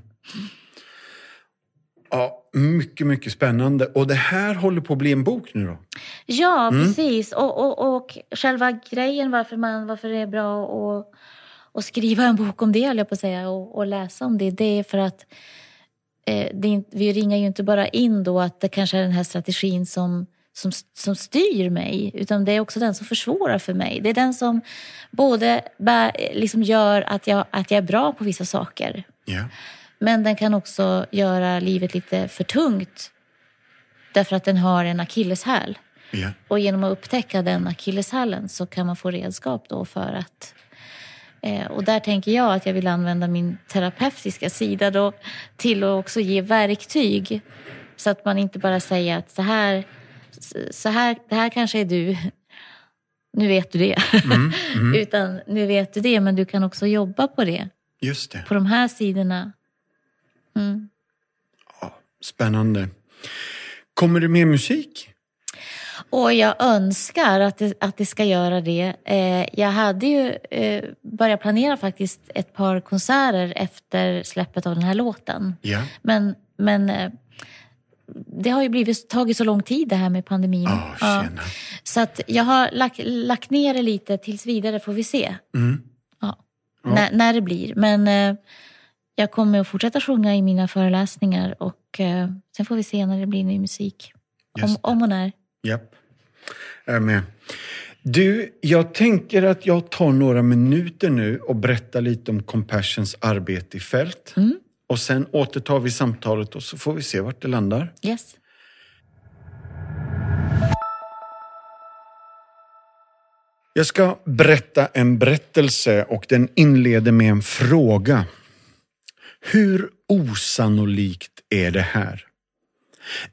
mycket, mycket spännande. Och det här håller på att bli en bok nu då? Ja, precis. Och, och, och själva grejen varför, man, varför det är bra att, att skriva en bok om det, höll jag på att säga, och, och läsa om det, det är för att eh, det vi ringar ju inte bara in då att det kanske är den här strategin som, som, som styr mig, utan det är också den som försvårar för mig. Det är den som både bär, liksom gör att jag, att jag är bra på vissa saker, Ja. Men den kan också göra livet lite för tungt därför att den har en akilleshäl. ja. Och genom att upptäcka den akilleshälen så kan man få redskap då för att... Eh, och där tänker jag att jag vill använda min terapeutiska sida då till att också ge verktyg. Så att man inte bara säger att så här, så här, det här kanske är du. Nu vet du det. Utan nu vet du det, men du kan också jobba på det. Just det. På de här sidorna. Mm. Spännande. Kommer det mer musik? Och jag önskar att det, att det ska göra det. Eh, jag hade ju eh, börjat planera faktiskt ett par konserter efter släppet av den här låten. Ja. Men, men eh, det har ju blivit, tagit så lång tid det här med pandemin. Ah, Ja. Så att jag har lagt, lagt ner det lite tills vidare får vi se. Mm. Ja. När, när det blir. Men eh, jag kommer att fortsätta sjunga i mina föreläsningar och eh, sen får vi se när det blir ny musik. Om, om och när. Japp. Jag är med. Du, jag tänker att jag tar några minuter nu och berättar lite om Compassions arbete i fält. Mm. Och sen återtar vi samtalet och så får vi se vart det landar. Yes. Jag ska berätta en berättelse och den inleder med en fråga. Hur osannolikt är det här?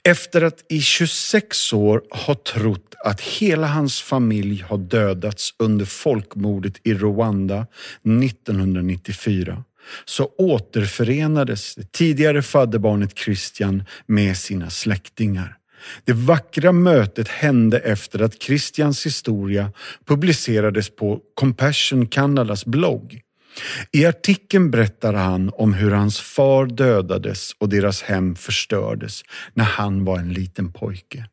Efter att i 26 år ha trott att hela hans familj har dödats under folkmordet i Rwanda 1994 så återförenades det tidigare fadderbarnet Christian med sina släktingar. Det vackra mötet hände efter att Christians historia publicerades på Compassion Canadas blogg. I artikeln berättar han om hur hans far dödades och deras hem förstördes när han var en liten pojke.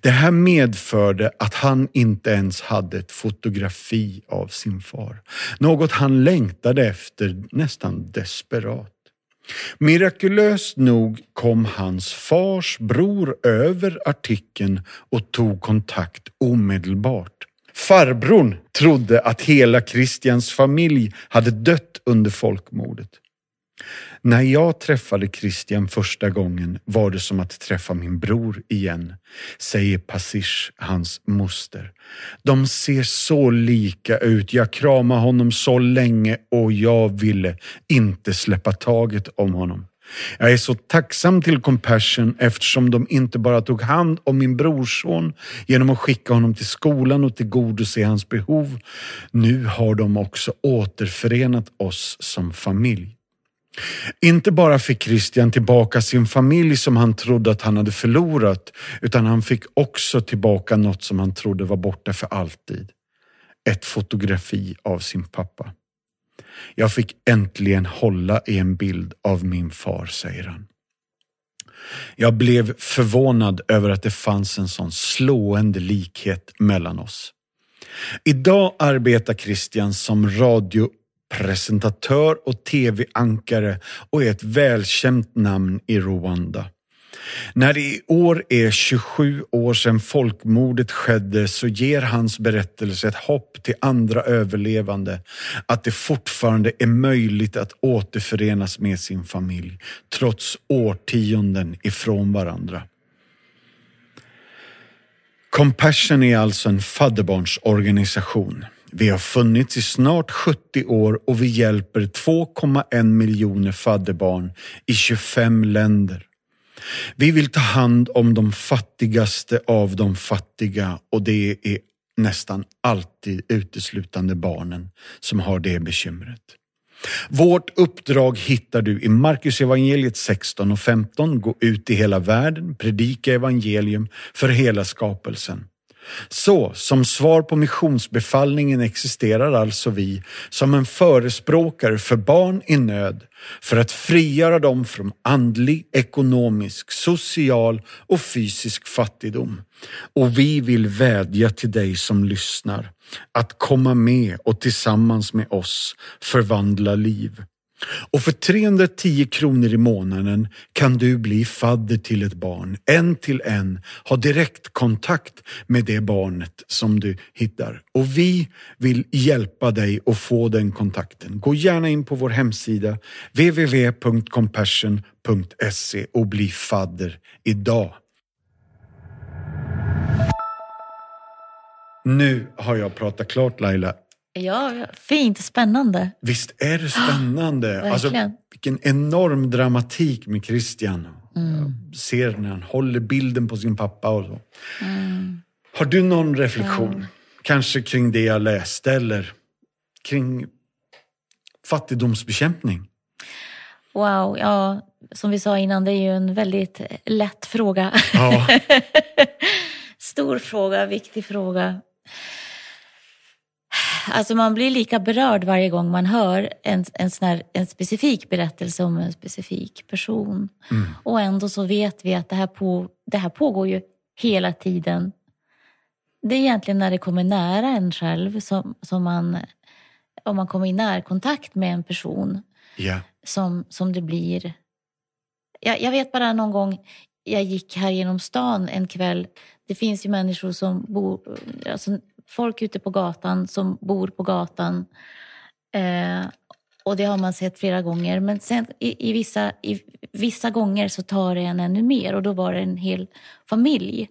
Det här medförde att han inte ens hade ett fotografi av sin far. Något han längtade efter nästan desperat. Mirakulöst nog kom hans fars bror över artikeln och tog kontakt omedelbart. Farbrorn trodde att hela Christians familj hade dött under folkmordet. När jag träffade Christian första gången var det som att träffa min bror igen, säger Passish, hans moster. De ser så lika ut. Jag kramade honom så länge och jag ville inte släppa taget om honom. Jag är så tacksam till Compassion eftersom de inte bara tog hand om min brorson genom att skicka honom till skolan och tillgodose hans behov. Nu har de också återförenat oss som familj. Inte bara fick Christian tillbaka sin familj som han trodde att han hade förlorat, utan han fick också tillbaka något som han trodde var borta för alltid. Ett fotografi av sin pappa. Jag fick äntligen hålla i en bild av min far, säger han. Jag blev förvånad över att det fanns en sån slående likhet mellan oss. Idag arbetar Christian som radiopresentatör och tv-ankare och är ett välkänt namn i Rwanda. När det i år är 27 år sedan folkmordet skedde så ger hans berättelse ett hopp till andra överlevande att det fortfarande är möjligt att återförenas med sin familj trots årtionden ifrån varandra. Compassion är alltså en fadderbarnsorganisation. Vi har funnits i snart 70 år och vi hjälper 2,1 miljoner fadderbarn i 25 länder. Vi vill ta hand om de fattigaste av de fattiga och det är nästan alltid uteslutande barnen som har det bekymret. Vårt uppdrag hittar du i Markus evangeliet 16 och 15. Gå ut i hela världen, predika evangelium för hela skapelsen. Så, som svar på missionsbefallningen existerar alltså vi som en förespråkare för barn i nöd för att frigöra dem från andlig, ekonomisk, social och fysisk fattigdom. Och vi vill vädja till dig som lyssnar att komma med och tillsammans med oss förvandla liv. Och för 310 kronor i månaden kan du bli fadder till ett barn, en till en, ha direktkontakt med det barnet som du hittar. Och vi vill hjälpa dig att få den kontakten. Gå gärna in på vår hemsida www.compassion.se och bli fadder idag. Nu har jag pratat klart Laila. Ja, fint, spännande. Visst är det spännande? Oh, alltså, vilken enorm dramatik med Christian. Mm. Jag ser när han håller bilden på sin pappa och så. Mm. Har du någon reflektion? Ja. Kanske kring det jag läste eller kring fattigdomsbekämpning? Wow, ja, som vi sa innan, det är ju en väldigt lätt fråga. Ja. Stor fråga, viktig fråga. Alltså man blir lika berörd varje gång man hör en, en, sån här, en specifik berättelse om en specifik person. Mm. Och ändå så vet vi att det här, på, det här pågår ju hela tiden. Det är egentligen när det kommer nära en själv som, som man, om man kommer i närkontakt med en person yeah. som, som det blir. Jag, jag vet bara någon gång jag gick här genom stan en kväll. Det finns ju människor som bor, alltså folk ute på gatan som bor på gatan. Eh, och det har man sett flera gånger. Men sen i, i, vissa, i vissa gånger så tar det en ännu mer och då var det en hel familj.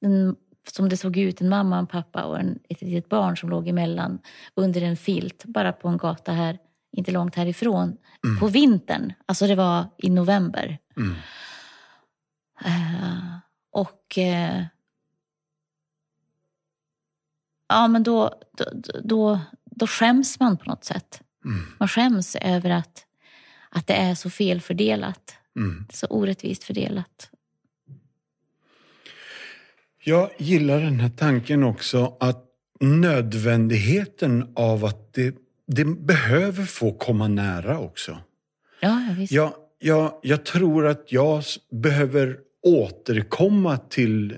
En, som det såg ut, en mamma, en pappa och en, ett litet barn som låg emellan under en filt bara på en gata här, inte långt härifrån, mm. på vintern. Alltså det var i november. Mm. Uh, och uh, ja, men då, då, då, då skäms man på något sätt. Mm. Man skäms över att, att det är så felfördelat. Mm. Så orättvist fördelat. Jag gillar den här tanken också att nödvändigheten av att det, det behöver få komma nära också. Ja, visst. Jag, jag, jag tror att jag behöver återkomma till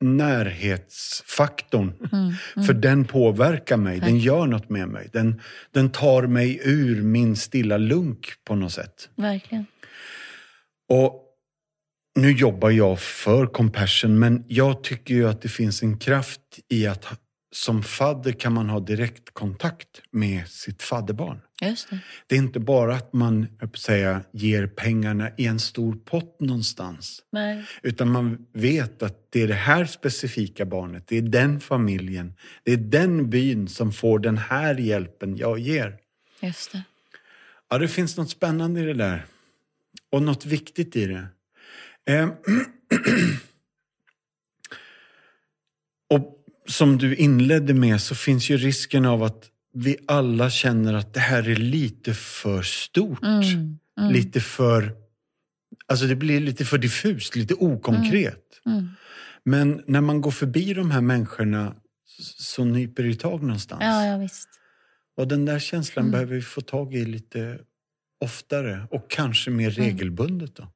närhetsfaktorn. Mm, För den påverkar mig, den gör något med mig. Den, den tar mig ur min stilla lunk på något sätt. Verkligen. Och nu jobbar jag för Compassion, men jag tycker ju att det finns en kraft i att som fadder kan man ha direktkontakt med sitt fadderbarn. Just det. Det är inte bara att man jag säga, ger pengarna i en stor pott någonstans. Nej. Utan man vet att det är det här specifika barnet, det är den familjen, det är den byn som får den här hjälpen jag ger. Just det. Ja, det finns något spännande i det där. Och något viktigt i det. Eh, och som du inledde med så finns ju risken av att vi alla känner att det här är lite för stort. Mm. Mm. Lite för... Alltså det blir lite för diffust, lite okonkret. Mm. Men när man går förbi de här människorna så nyper det tag någonstans. Ja, ja, visst. Och den där känslan Mm. behöver vi få tag i lite oftare och kanske mer Mm. regelbundet. Då.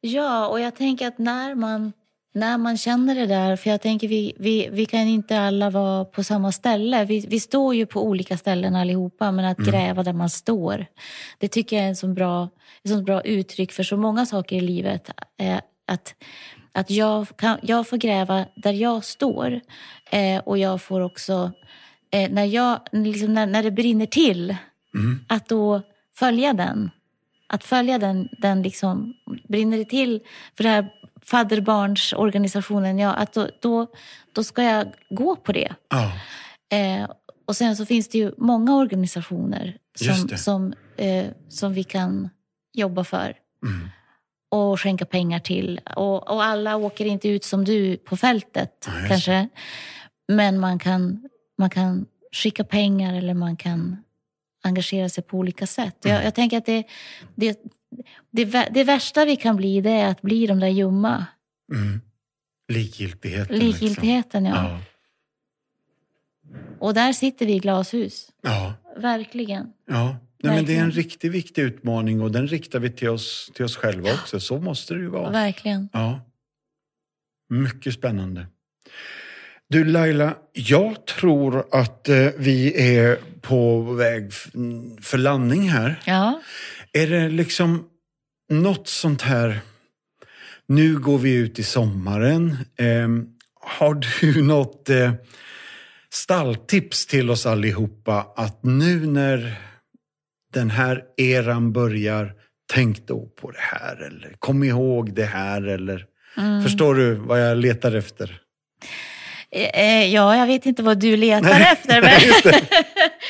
Ja, och jag tänker att när man, när man känner det där, för jag tänker vi, vi, vi kan inte alla vara på samma ställe. Vi, vi står ju på olika ställen allihopa, men att gräva där man står, det tycker jag är en så bra, ett sånt bra uttryck för så många saker i livet. Eh, att att jag, kan, jag får gräva där jag står eh, och jag får också, eh, när, jag, liksom när, när det brinner till, att då följa den. Att följa den, den liksom, brinner det till för det här fadderbarnsorganisationen, ja, att då, då, då ska jag gå på det. Ja, Eh, och sen så finns det ju många organisationer som, som, eh, som vi kan jobba för Mm. och skänka pengar till. Och, och alla åker inte ut som du på fältet Ja, kanske. Men man kan, man kan skicka pengar eller man kan engagera sig på olika sätt. Mm. Jag, jag tänker att det, det, det, det värsta vi kan bli det är att bli de där ljumma. Mm. Likgiltigheten. Likgiltigheten, Liksom. ja. Ja. Och där sitter vi i glashus. ja. Verkligen. ja. Nej, men det är en riktigt viktig utmaning och den riktar vi till oss, till oss själva också. Så måste det ju vara. Verkligen. Ja. Mycket spännande. Du Laila, jag tror att eh, vi är på väg för landning här. Ja. Är det liksom något sånt här, nu går vi ut i sommaren. Eh, har du något eh, stalltips till oss allihopa att nu när den här eran börjar, tänk då på det här eller kom ihåg det här eller Mm. Förstår du vad jag letar efter? Eh, eh, ja, jag vet inte vad du letar efter, men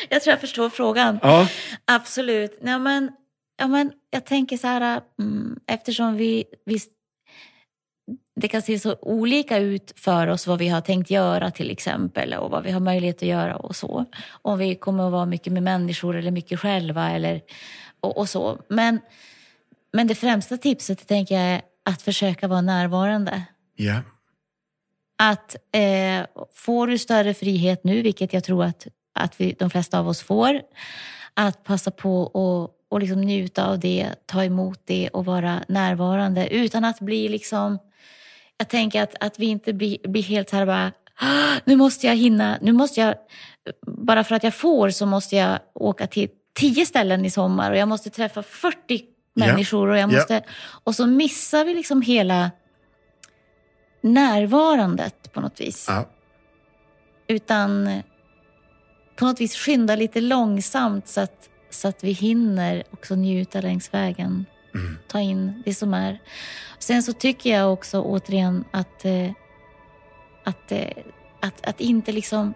jag tror jag förstår frågan. Ja, Absolut. Ja, men, ja, men jag tänker så här, mm, eftersom vi, vi... Det kan se så olika ut för oss vad vi har tänkt göra till exempel och vad vi har möjlighet att göra och så. Om vi kommer att vara mycket med människor eller mycket själva eller och, och så. Men, men det främsta tipset tänker jag är att försöka vara närvarande. ja, Att eh, får du större frihet nu, vilket jag tror att, att vi, de flesta av oss får, att passa på och, och liksom njuta av det, ta emot det och vara närvarande utan att bli liksom... Jag tänker att, att vi inte blir, blir helt så här bara, "Ah, nu måste jag hinna, nu måste jag, bara för att jag får så måste jag åka till tio ställen i sommar och jag måste träffa 40 Ja. människor och jag Ja. måste... Och så missar vi liksom hela närvarandet på något vis. ja, Utan på något vis skynda lite långsamt så att, så att vi hinner också njuta längs vägen. Mm. Ta in det som är. Sen så tycker jag också återigen att, eh, att, eh, att, att inte liksom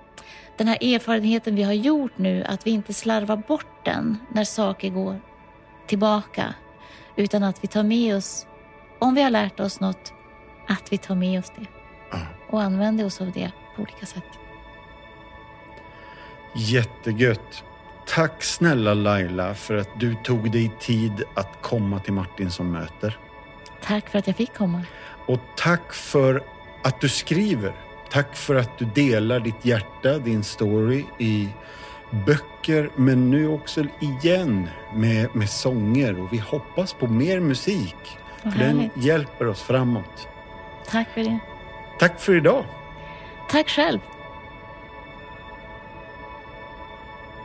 den här erfarenheten vi har gjort nu, att vi inte slarvar bort den när saker går tillbaka. Utan att vi tar med oss, om vi har lärt oss något, att vi tar med oss det och använder oss av det på olika sätt. Jättegött. Tack snälla Laila för att du tog dig tid att komma till Martin som möter. Tack för att jag fick komma. Och tack för att du skriver. Tack för att du delar ditt hjärta, din story i böcker men nu också igen med, med sånger och vi hoppas på mer musik. Vad För den hjälper oss framåt. Tack för det. Tack för idag. Tack själv.